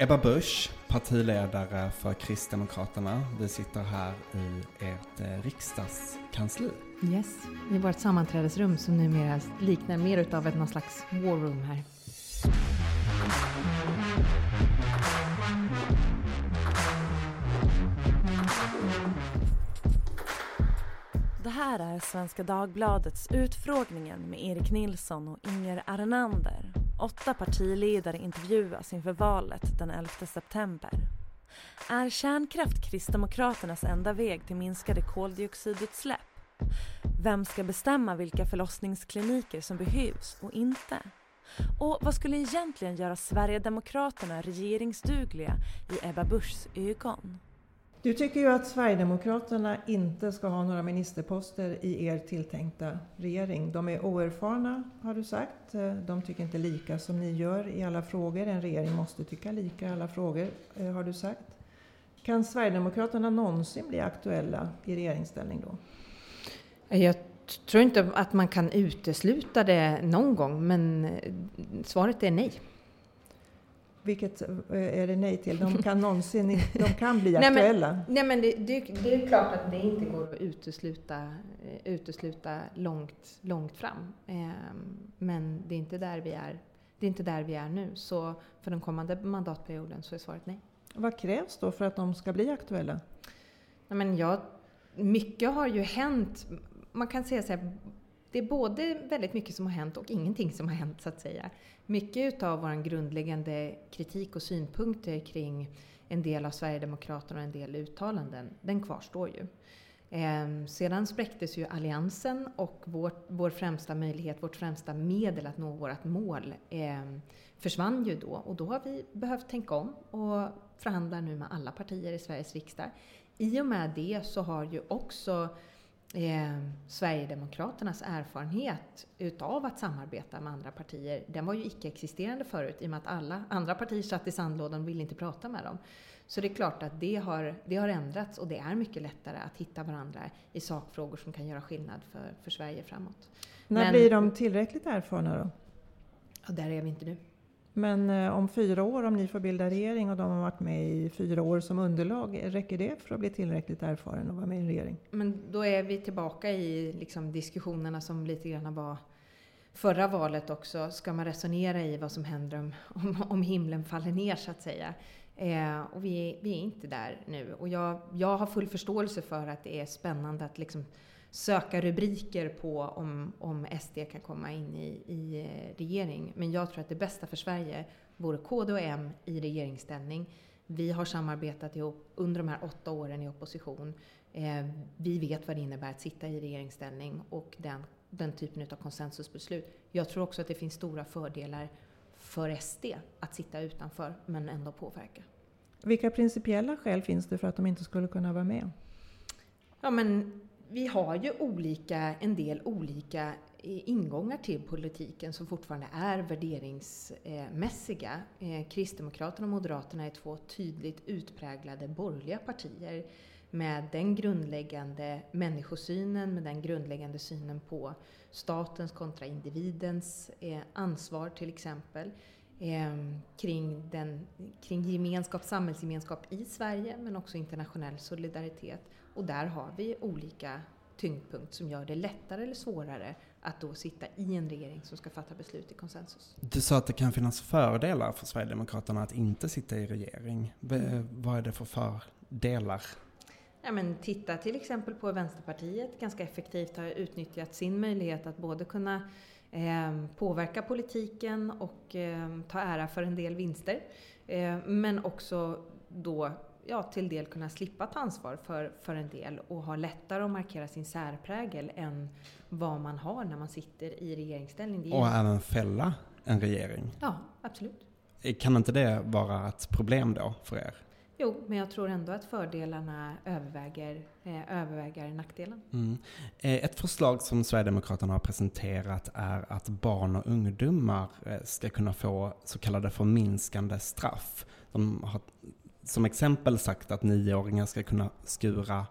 Ebba Busch, partiledare för Kristdemokraterna. Vi sitter här i ert eh, riksdagskansli. Yes, i vårt sammanträdesrum som numera liknar mer utav ett någon slags war room här. Det här är Svenska Dagbladets Utfrågningen med Erik Nilsson och Inger Arnander. Åtta partiledare intervjuas inför valet den 11 september. Är kärnkraft Kristdemokraternas enda väg till minskade koldioxidutsläpp? Vem ska bestämma vilka förlossningskliniker som behövs och inte? Och vad skulle egentligen göra Sverigedemokraterna regeringsdugliga i Ebba Buschs ögon? Du tycker ju att Sverigedemokraterna inte ska ha några ministerposter i er tilltänkta regering. De är oerfarna, har du sagt. De tycker inte lika som ni gör i alla frågor. En regering måste tycka lika i alla frågor, eh, har du sagt. Kan Sverigedemokraterna någonsin bli aktuella i regeringsställning då? Jag tror inte att man kan utesluta det någon gång, men eh, svaret är nej. Vilket eh, är det nej till? De kan någonsin de kan bli aktuella? nej, men, nej, men det, det, det, är klart att det inte går att utesluta, eh, utesluta långt, långt fram. Ehm, men det är, inte där vi är, det är inte där vi är nu. Så för den kommande mandatperioden så är svaret nej. Vad krävs då för att de ska bli aktuella? Nej, men jag, mycket har ju hänt. Man kan säga så här, det är både väldigt mycket som har hänt och ingenting som har hänt så att säga. Mycket av vår grundläggande kritik och synpunkter kring en del av Sverigedemokraterna och en del uttalanden, den kvarstår ju. Eh, sedan spräcktes ju alliansen och vår, vår främsta möjlighet, vårt främsta medel att nå vårt mål eh, försvann ju då. Och då har vi behövt tänka om och förhandlar nu med alla partier i Sveriges riksdag. I och med det så har ju också eh, Sverigedemokraternas erfarenhet utav att samarbeta med andra partier, den var ju icke-existerande förut i och med att alla andra partier satt i sandlådan och ville inte prata med dem. Så det är klart att det har, det har ändrats och det är mycket lättare att hitta varandra i sakfrågor som kan göra skillnad för, för Sverige framåt. När Men, blir de tillräckligt erfarna då? Ja, där är vi inte nu. Men eh, om fyra år, om ni får bilda regering och de har varit med i fyra år som underlag, räcker det för att bli tillräckligt erfaren och vara med i en regering? Men då är vi tillbaka i liksom, diskussionerna som lite grann var förra valet också. Ska man resonera i vad som händer om, om, om himlen faller ner så att säga? Eh, och vi, vi är inte där nu. Och jag, jag har full förståelse för att det är spännande att liksom söka rubriker på om, om SD kan komma in i, i eh, regering. Men jag tror att det bästa för Sverige vore KD och M i regeringsställning. Vi har samarbetat ihop under de här åtta åren i opposition. Eh, vi vet vad det innebär att sitta i regeringsställning och den, den typen av konsensusbeslut. Jag tror också att det finns stora fördelar för SD att sitta utanför men ändå påverka. Vilka principiella skäl finns det för att de inte skulle kunna vara med? Ja, men vi har ju olika, en del olika eh, ingångar till politiken som fortfarande är värderingsmässiga. Eh, Kristdemokraterna och Moderaterna är två tydligt utpräglade borgerliga partier med den grundläggande människosynen, med den grundläggande synen på statens kontra individens eh, ansvar till exempel. kring, den, kring gemenskap, samhällsgemenskap i Sverige men också internationell solidaritet. Och där har vi olika tyngdpunkt som gör det lättare eller svårare att då sitta i en regering som ska fatta beslut i konsensus. Du sa att det kan finnas fördelar för Sverigedemokraterna att inte sitta i regering. Mm. Vad är det för fördelar? Ja, men titta till exempel på Vänsterpartiet ganska effektivt har utnyttjat sin möjlighet att både kunna eh, påverka politiken och eh, ta ära för en del vinster. Eh, men också då ja, till del kunna slippa ta ansvar för, för en del och ha lättare att markera sin särprägel än vad man har när man sitter i regeringsställning. och även fälla en regering? Ja, absolut. Kan inte det vara ett problem då för er? Jo, men jag tror ändå att fördelarna överväger, eh, överväger nackdelen. Mm. Eh, ett förslag som Sverigedemokraterna har presenterat är att barn och ungdomar eh, ska kunna få så kallade förminskande straff. De har som exempel sagt att nioåringar ska kunna skura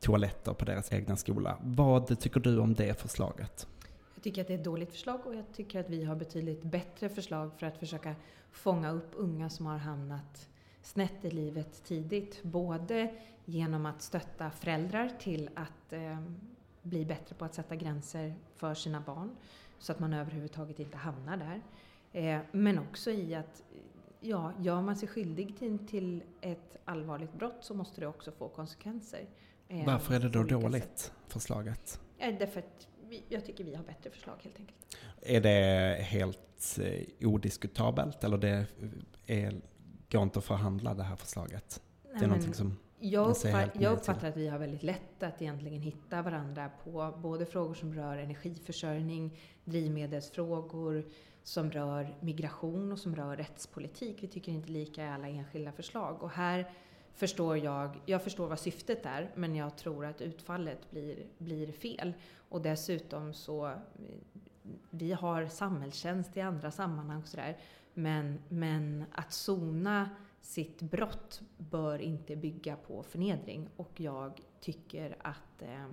toaletter på deras egna skola. Vad tycker du om det förslaget? Jag tycker att det är ett dåligt förslag och jag tycker att vi har betydligt bättre förslag för att försöka fånga upp unga som har hamnat snett i livet tidigt. Både genom att stötta föräldrar till att eh, bli bättre på att sätta gränser för sina barn så att man överhuvudtaget inte hamnar där. Eh, men också i att ja, gör man sig skyldig till, till ett allvarligt brott så måste det också få konsekvenser. Eh, Varför är det då dåligt, förslaget? Eh, därför att vi, jag tycker vi har bättre förslag helt enkelt. Är det helt eh, odiskutabelt eller det är, går inte att förhandla det här förslaget? Nej, det är någonting som jag, uppfatt, jag uppfattar att vi har väldigt lätt att egentligen hitta varandra på både frågor som rör energiförsörjning, drivmedelsfrågor, som rör migration och som rör rättspolitik. Vi tycker inte lika i alla enskilda förslag. Och här förstår jag, jag förstår vad syftet är, men jag tror att utfallet blir, blir fel. Och dessutom så, vi har samhällstjänst i andra sammanhang och sådär. Men, men att sona sitt brott bör inte bygga på förnedring. Och jag tycker att, eh,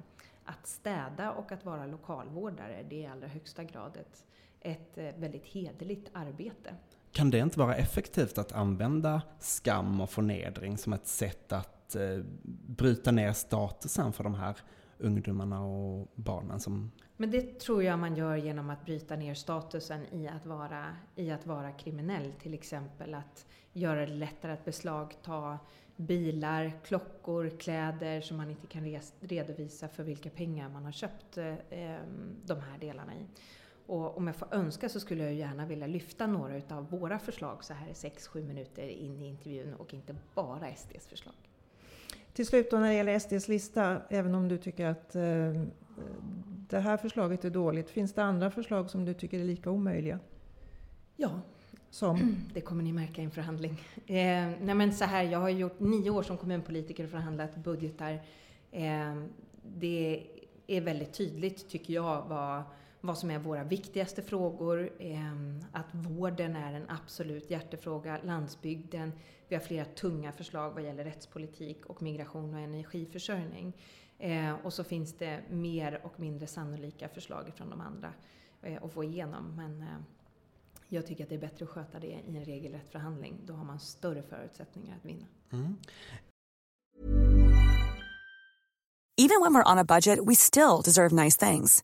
att städa och att vara lokalvårdare, det är i allra högsta grad ett, ett eh, väldigt hederligt arbete. Kan det inte vara effektivt att använda skam och förnedring som ett sätt att eh, bryta ner statusen för de här ungdomarna och barnen som... Men det tror jag man gör genom att bryta ner statusen i att vara, i att vara kriminell. Till exempel att göra det lättare att beslagta bilar, klockor, kläder som man inte kan redovisa för vilka pengar man har köpt eh, de här delarna i. Och om jag får önska så skulle jag gärna vilja lyfta några utav våra förslag så här 6-7 minuter in i intervjun och inte bara SDs förslag. Till slut då när det gäller SDs lista, även om du tycker att eh, det här förslaget är dåligt, finns det andra förslag som du tycker är lika omöjliga? Ja, som? Det kommer ni märka i en förhandling. Eh, nej men så här, jag har gjort nio år som kommunpolitiker och förhandlat budgetar. Eh, det är väldigt tydligt, tycker jag, vad vad som är våra viktigaste frågor. Ehm, att vården är en absolut hjärtefråga, landsbygden. Vi har flera tunga förslag vad gäller rättspolitik och migration och energiförsörjning. Ehm, och så finns det mer och mindre sannolika förslag från de andra eh, att få igenom. Men eh, jag tycker att det är bättre att sköta det i en regelrätt förhandling. Då har man större förutsättningar att vinna. Mm. Even when we're on a budget we still deserve nice things.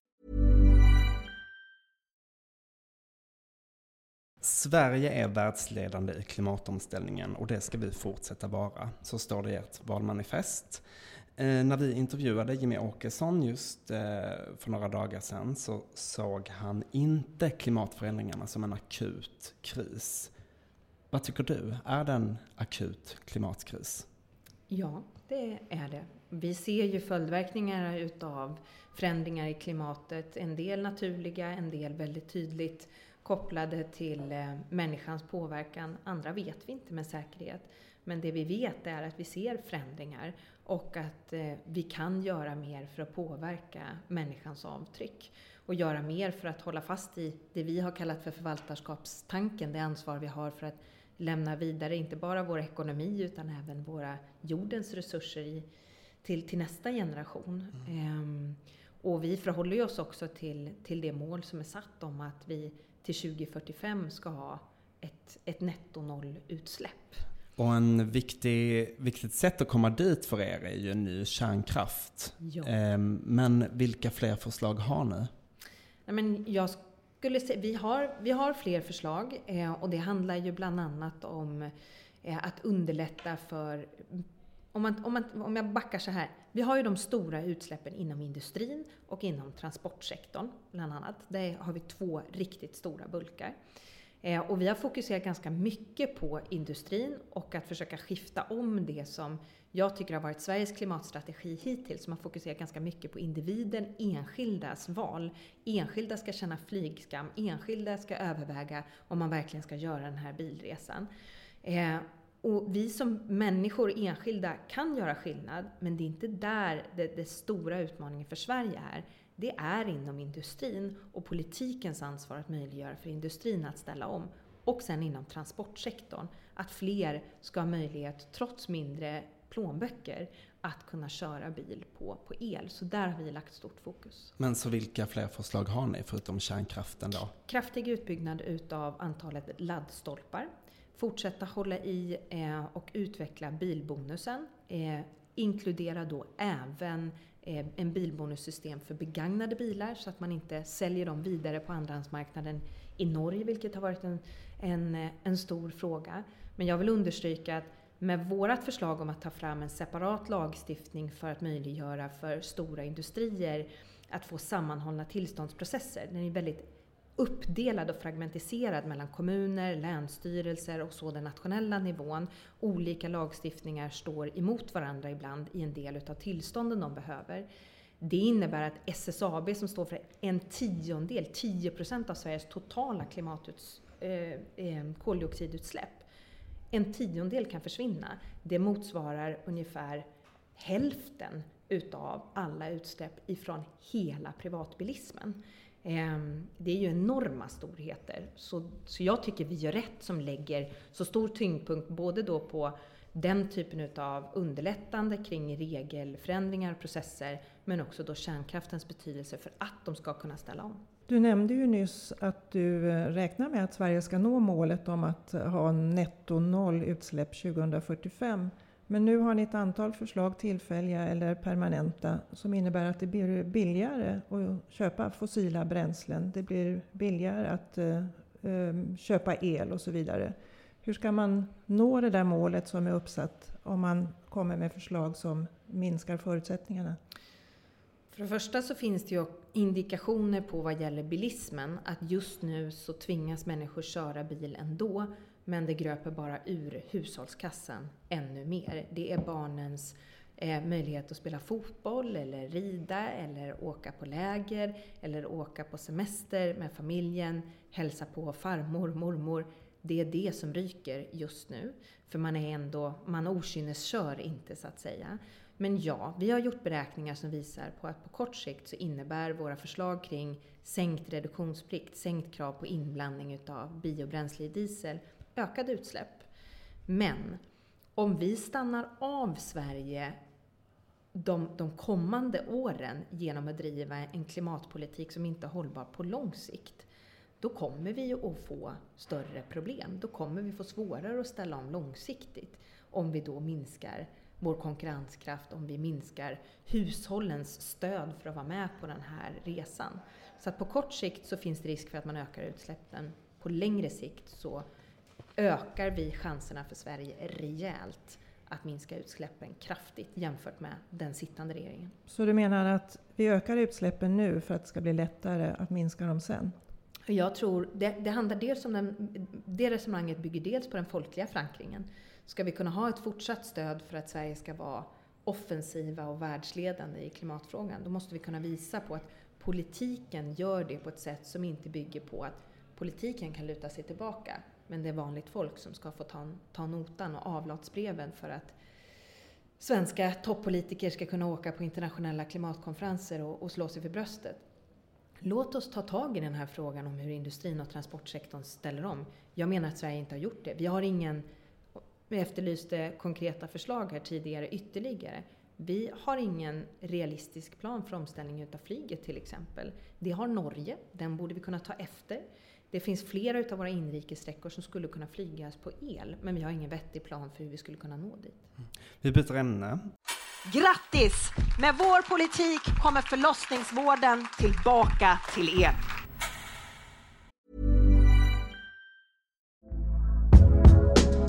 Sverige är världsledande i klimatomställningen och det ska vi fortsätta vara. Så står det i ert valmanifest. Eh, när vi intervjuade Jimmy Åkesson just eh, för några dagar sedan så såg han inte klimatförändringarna som en akut kris. Vad tycker du? Är det en akut klimatkris? Ja, det är det. Vi ser ju följdverkningar utav förändringar i klimatet. En del naturliga, en del väldigt tydligt kopplade till eh, människans påverkan. Andra vet vi inte med säkerhet. Men det vi vet är att vi ser förändringar och att eh, vi kan göra mer för att påverka människans avtryck. Och göra mer för att hålla fast i det vi har kallat för förvaltarskapstanken, det ansvar vi har för att lämna vidare inte bara vår ekonomi utan även våra jordens resurser i, till, till nästa generation. Mm. Ehm, och vi förhåller oss också till, till det mål som är satt om att vi till 2045 ska ha ett, ett netto-noll-utsläpp. Och en viktig, viktigt sätt att komma dit för er är ju ny kärnkraft. Ja. Ehm, men vilka fler förslag har ni? Nej, men jag skulle säga, vi, har, vi har fler förslag eh, och det handlar ju bland annat om eh, att underlätta för om, man, om, man, om jag backar så här. Vi har ju de stora utsläppen inom industrin och inom transportsektorn, bland annat. Där har vi två riktigt stora bulkar. Eh, och vi har fokuserat ganska mycket på industrin och att försöka skifta om det som jag tycker har varit Sveriges klimatstrategi hittills, som har fokuserat ganska mycket på individen, enskildas val. Enskilda ska känna flygskam, enskilda ska överväga om man verkligen ska göra den här bilresan. Eh, och vi som människor, enskilda, kan göra skillnad, men det är inte där det, det stora utmaningen för Sverige är. Det är inom industrin och politikens ansvar att möjliggöra för industrin att ställa om. Och sen inom transportsektorn, att fler ska ha möjlighet, trots mindre plånböcker, att kunna köra bil på, på el. Så där har vi lagt stort fokus. Men så vilka fler förslag har ni förutom kärnkraften då? Kraftig utbyggnad utav antalet laddstolpar fortsätta hålla i eh, och utveckla bilbonusen. Eh, inkludera då även eh, en bilbonussystem för begagnade bilar så att man inte säljer dem vidare på andrahandsmarknaden i Norge, vilket har varit en, en, en stor fråga. Men jag vill understryka att med vårt förslag om att ta fram en separat lagstiftning för att möjliggöra för stora industrier att få sammanhållna tillståndsprocesser. Den är väldigt uppdelad och fragmentiserad mellan kommuner, länsstyrelser och så den nationella nivån. Olika lagstiftningar står emot varandra ibland i en del utav tillstånden de behöver. Det innebär att SSAB som står för en tiondel, 10 procent av Sveriges totala klimatuts, eh, eh, koldioxidutsläpp, en tiondel kan försvinna. Det motsvarar ungefär hälften utav alla utsläpp ifrån hela privatbilismen. Ehm, det är ju enorma storheter. Så, så jag tycker vi gör rätt som lägger så stor tyngdpunkt både då på den typen av underlättande kring regelförändringar och processer, men också då kärnkraftens betydelse för att de ska kunna ställa om. Du nämnde ju nyss att du eh, räknar med att Sverige ska nå målet om att ha netto noll utsläpp 2045. Men nu har ni ett antal förslag, tillfälliga eller permanenta, som innebär att det blir billigare att köpa fossila bränslen. Det blir billigare att eh, eh, köpa el och så vidare. Hur ska man nå det där målet som är uppsatt om man kommer med förslag som minskar förutsättningarna? För det första så finns det ju indikationer på vad gäller bilismen att just nu så tvingas människor köra bil ändå men det gröper bara ur hushållskassan ännu mer. Det är barnens eh, möjlighet att spela fotboll eller rida eller åka på läger eller åka på semester med familjen, hälsa på farmor, mormor. Det är det som ryker just nu. För man är ändå, man okynneskör inte så att säga. Men ja, vi har gjort beräkningar som visar på att på kort sikt så innebär våra förslag kring sänkt reduktionsplikt, sänkt krav på inblandning utav biobränsle i diesel ökade utsläpp. Men om vi stannar av Sverige de, de kommande åren genom att driva en klimatpolitik som inte är hållbar på lång sikt, då kommer vi att få större problem. Då kommer vi få svårare att ställa om långsiktigt om vi då minskar vår konkurrenskraft, om vi minskar hushållens stöd för att vara med på den här resan. Så att på kort sikt så finns det risk för att man ökar utsläppen. På längre sikt så ökar vi chanserna för Sverige rejält att minska utsläppen kraftigt jämfört med den sittande regeringen. Så du menar att vi ökar utsläppen nu för att det ska bli lättare att minska dem sen? Jag tror det, det handlar dels om den, det resonemanget bygger dels på den folkliga förankringen. Ska vi kunna ha ett fortsatt stöd för att Sverige ska vara offensiva och världsledande i klimatfrågan, då måste vi kunna visa på att politiken gör det på ett sätt som inte bygger på att politiken kan luta sig tillbaka. Men det är vanligt folk som ska få ta, ta notan och avlatsbreven för att svenska toppolitiker ska kunna åka på internationella klimatkonferenser och, och slå sig för bröstet. Låt oss ta tag i den här frågan om hur industrin och transportsektorn ställer om. Jag menar att Sverige inte har gjort det. Vi har ingen, vi efterlyste konkreta förslag här tidigare ytterligare. Vi har ingen realistisk plan för omställning utav flyget till exempel. Det har Norge, den borde vi kunna ta efter. Det finns flera utav våra inrikessträckor som skulle kunna flygas på el, men vi har ingen vettig plan för hur vi skulle kunna nå dit. Vi byter ämne. Grattis! Med vår politik kommer förlossningsvården tillbaka till er.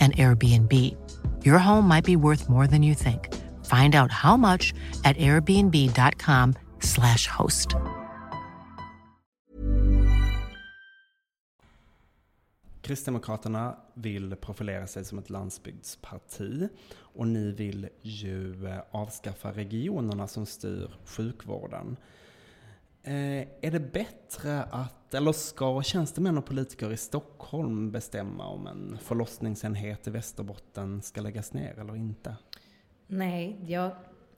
and Airbnb. Your home might be worth more than you think. Find out how much at airbnb.com/slash host. Kristdemokraterna vill profilera sig som ett landsbygdsparti och ni vill ju eh, avskaffa regionerna som styr sjukvården. Eh, är det bättre att, eller ska tjänstemän och politiker i Stockholm bestämma om en förlossningsenhet i Västerbotten ska läggas ner eller inte? Nej, jag,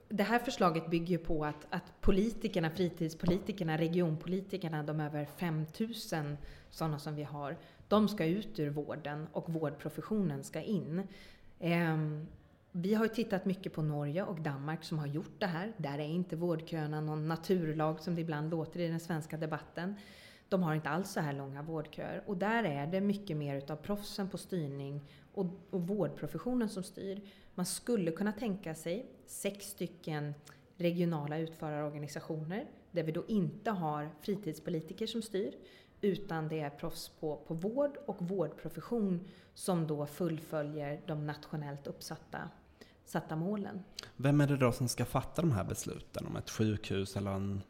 det här förslaget bygger på att, att politikerna, fritidspolitikerna, regionpolitikerna, de över 5000 sådana som vi har, de ska ut ur vården och vårdprofessionen ska in. Ehm, vi har tittat mycket på Norge och Danmark som har gjort det här. Där är inte vårdköerna någon naturlag som det ibland låter i den svenska debatten. De har inte alls så här långa vårdköer och där är det mycket mer utav proffsen på styrning och, och vårdprofessionen som styr. Man skulle kunna tänka sig sex stycken regionala utförarorganisationer där vi då inte har fritidspolitiker som styr utan det är proffs på, på vård och vårdprofession som då fullföljer de nationellt uppsatta satta målen. Vem är det då som ska fatta de här besluten om ett sjukhus eller en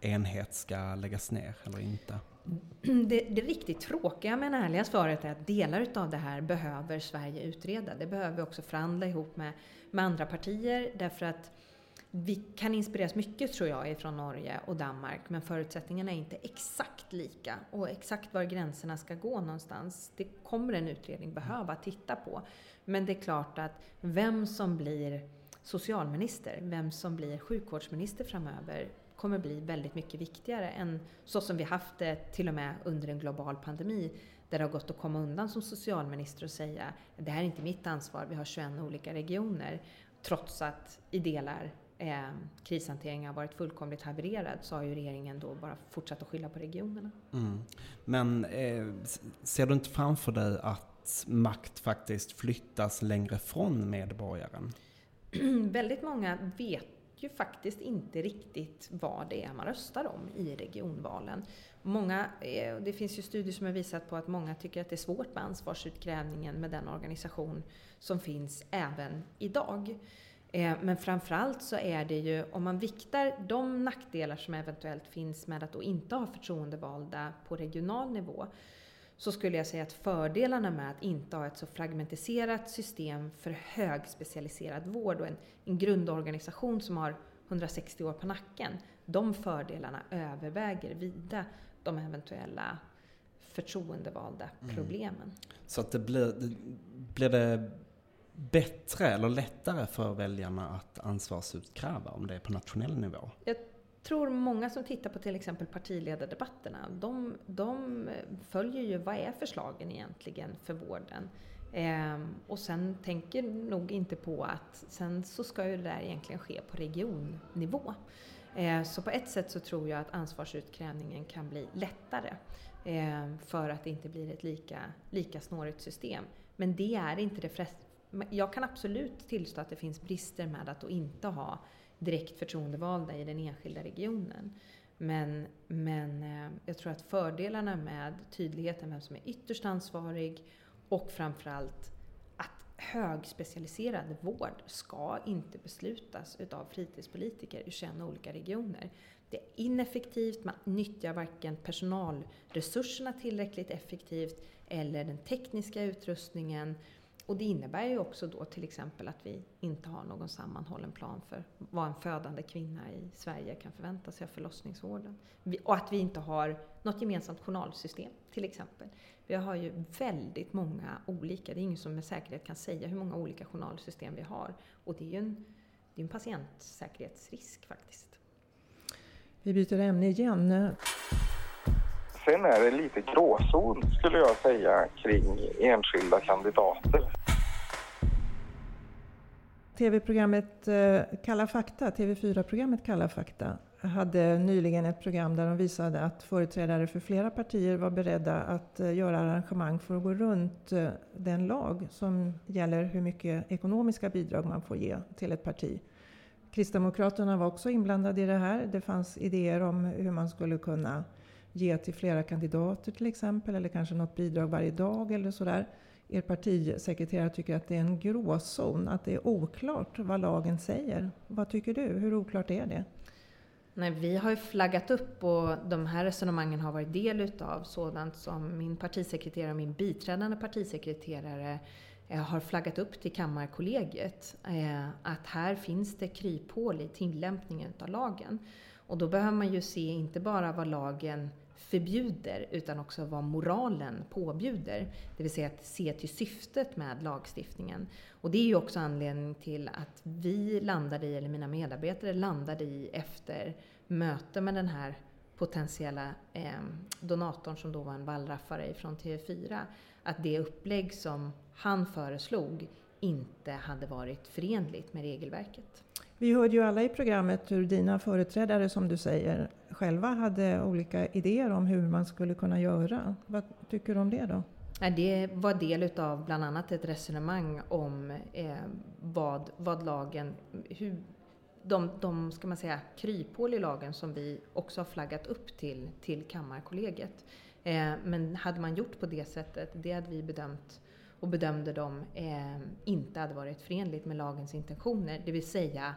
enhet ska läggas ner eller inte? Det, det riktigt tråkiga men ärliga svaret är att delar av det här behöver Sverige utreda. Det behöver vi också förhandla ihop med, med andra partier därför att vi kan inspireras mycket tror jag ifrån Norge och Danmark men förutsättningarna är inte exakt lika och exakt var gränserna ska gå någonstans det kommer en utredning behöva titta på. Men det är klart att vem som blir socialminister, vem som blir sjukvårdsminister framöver kommer bli väldigt mycket viktigare än så som vi haft det till och med under en global pandemi där det har gått att komma undan som socialminister och säga det här är inte mitt ansvar, vi har 21 olika regioner. Trots att i delar eh, krishanteringen har varit fullkomligt havererad så har ju regeringen då bara fortsatt att skylla på regionerna. Mm. Men eh, ser du inte framför dig att makt faktiskt flyttas längre från medborgaren? Väldigt många vet ju faktiskt inte riktigt vad det är man röstar om i regionvalen. Många, eh, det finns ju studier som har visat på att många tycker att det är svårt med ansvarsutkrävningen med den organisation som finns även idag. Eh, men framförallt så är det ju, om man viktar de nackdelar som eventuellt finns med att då inte ha förtroendevalda på regional nivå, så skulle jag säga att fördelarna med att inte ha ett så fragmentiserat system för högspecialiserad vård och en, en grundorganisation som har 160 år på nacken, de fördelarna överväger vida de eventuella förtroendevalda mm. problemen. Mm. Så att det blir, blir det bättre eller lättare för väljarna att ansvarsutkräva om det är på nationell nivå? Jag tror många som tittar på till exempel partiledardebatterna, de, de följer ju vad är förslagen egentligen för vården? Ehm, och sen tänker nog inte på att sen så ska ju det där egentligen ske på regionnivå. Ehm, så på ett sätt så tror jag att ansvarsutkrävningen kan bli lättare ehm, för att det inte blir ett lika, lika snårigt system. Men det är inte det jag kan absolut tillstå att det finns brister med att inte ha direkt förtroendevalda i den enskilda regionen. Men, men eh, jag tror att fördelarna med tydligheten vem som är ytterst ansvarig och framförallt att högspecialiserad vård ska inte beslutas utav fritidspolitiker i 21 olika regioner. Det är ineffektivt, man nyttjar varken personalresurserna tillräckligt effektivt eller den tekniska utrustningen och det innebär ju också då till exempel att vi inte har någon sammanhållen plan för vad en födande kvinna i Sverige kan förvänta sig av förlossningsvården. Och att vi inte har något gemensamt journalsystem till exempel. Vi har ju väldigt många olika, det är ingen som med säkerhet kan säga hur många olika journalsystem vi har. Och det är ju en, det är en patientsäkerhetsrisk faktiskt. Vi byter ämne igen. Sen är det lite gråzon skulle jag säga kring enskilda kandidater. TV-programmet eh, Kalla fakta, TV4-programmet Kalla fakta, hade nyligen ett program där de visade att företrädare för flera partier var beredda att eh, göra arrangemang för att gå runt eh, den lag som gäller hur mycket ekonomiska bidrag man får ge till ett parti. Kristdemokraterna var också inblandade i det här. Det fanns idéer om hur man skulle kunna ge till flera kandidater till exempel, eller kanske något bidrag varje dag eller sådär. Er partisekreterare tycker att det är en gråzon, att det är oklart vad lagen säger. Vad tycker du? Hur oklart är det? Nej, vi har ju flaggat upp och de här resonemangen har varit del utav sådant som min partisekreterare och min biträdande partisekreterare eh, har flaggat upp till Kammarkollegiet. Eh, att här finns det kryphål i tillämpningen av lagen. Och då behöver man ju se inte bara vad lagen förbjuder utan också vad moralen påbjuder. Det vill säga att se till syftet med lagstiftningen. Och det är ju också anledningen till att vi landade i, eller mina medarbetare landade i efter möte med den här potentiella eh, donatorn som då var en wallraffare från TV4, att det upplägg som han föreslog inte hade varit förenligt med regelverket. Vi hörde ju alla i programmet hur dina företrädare, som du säger, själva hade olika idéer om hur man skulle kunna göra. Vad tycker du om det då? Det var del av bland annat ett resonemang om eh, vad, vad lagen, hur, de, de ska man säga, kryphål i lagen som vi också har flaggat upp till, till Kammarkollegiet. Eh, men hade man gjort på det sättet, det hade vi bedömt och bedömde de eh, inte hade varit förenligt med lagens intentioner. Det vill säga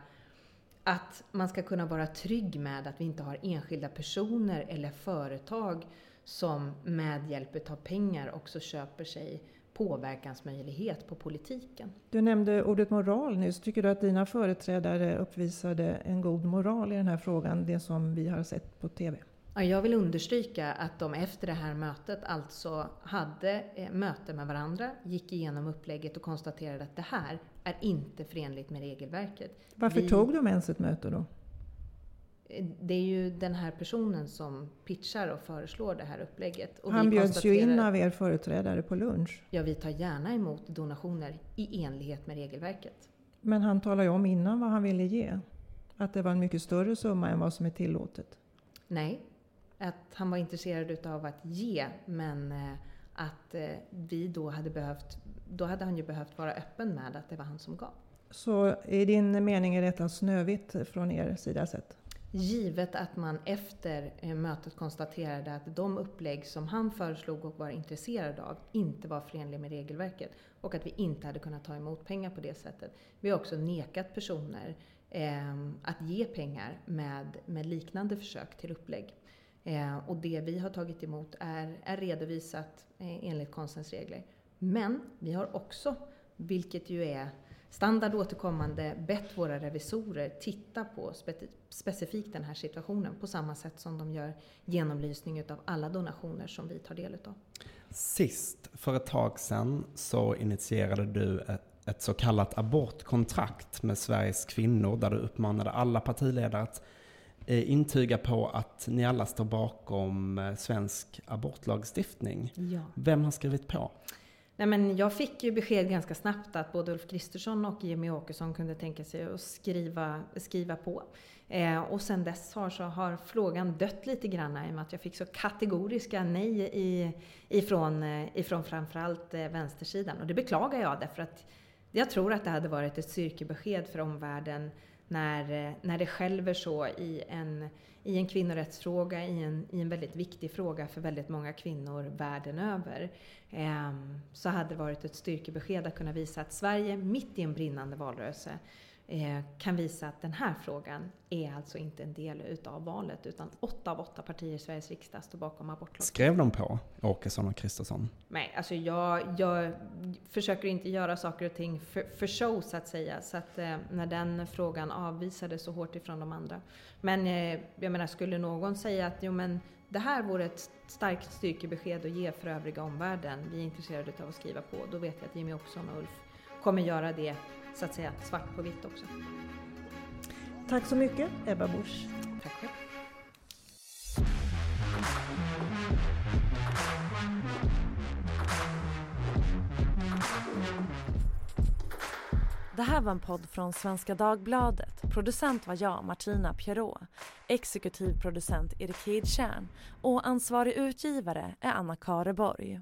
att man ska kunna vara trygg med att vi inte har enskilda personer eller företag som med hjälp av pengar också köper sig påverkansmöjlighet på politiken. Du nämnde ordet moral nyss. Tycker du att dina företrädare uppvisade en god moral i den här frågan, det som vi har sett på TV? Ja, jag vill understryka att de efter det här mötet alltså hade eh, möte med varandra, gick igenom upplägget och konstaterade att det här är inte förenligt med regelverket. Varför vi, tog de ens ett möte då? Det är ju den här personen som pitchar och föreslår det här upplägget. Och Han bjöds ju in av er företrädare på lunch. Ja, vi tar gärna emot donationer i enlighet med regelverket. Men han talade ju om innan vad han ville ge. Att det var en mycket större summa än vad som är tillåtet. Nej, att han var intresserad utav att ge, men eh, att eh, vi då hade behövt, då hade han ju behövt vara öppen med att det var han som gav. Så i din mening är detta snövigt från er sida sett? Givet att man efter eh, mötet konstaterade att de upplägg som han föreslog och var intresserad av inte var förenliga med regelverket och att vi inte hade kunnat ta emot pengar på det sättet. Vi har också nekat personer eh, att ge pengar med, med liknande försök till upplägg. Eh, och det vi har tagit emot är, är redovisat eh, enligt konstens regler. Men vi har också, vilket ju är standard återkommande, bett våra revisorer titta på spe specifikt den här situationen på samma sätt som de gör genomlysning av alla donationer som vi tar del av. Sist, för ett tag sedan, så initierade du ett, ett så kallat abortkontrakt med Sveriges kvinnor där du uppmanade alla partiledare att intyga på att ni alla står bakom eh, svensk abortlagstiftning. Ja. Vem har skrivit på? Nej, men jag fick ju besked ganska snabbt att både Ulf Kristersson och Jimmy Åkesson kunde tänka sig att skriva, skriva på. Eh, och sen dess har, så har frågan dött lite grann i och med att jag fick så kategoriska nej i, ifrån, eh, ifrån framförallt eh, vänstersidan. Och det beklagar jag därför att jag tror att det hade varit ett styrkebesked för omvärlden när, när det skälver så i en, i en kvinnorättsfråga, i en, i en väldigt viktig fråga för väldigt många kvinnor världen över. Eh, så hade det varit ett styrkebesked att kunna visa att Sverige, mitt i en brinnande valrörelse, kan visa att den här frågan är alltså inte en del utav valet utan åtta av åtta partier i Sveriges riksdag står bakom abortlagen. Skrev de på Åkesson och Kristersson? Nej, alltså jag, jag försöker inte göra saker och ting för, för show så att säga. Så att eh, när den frågan avvisades så hårt ifrån de andra. Men eh, jag menar, skulle någon säga att jo men det här vore ett starkt styrkebesked att ge för övriga omvärlden. Vi är intresserade av att skriva på. Då vet jag att Jimmy Åkesson och Ulf kommer göra det så att säga svart på vitt också. Tack så mycket Ebba Busch. Tack själv. Det här var en podd från Svenska Dagbladet. Producent var jag, Martina Pierrot. Exekutiv producent Erik Hedtjärn. Och ansvarig utgivare är Anna Kareborg.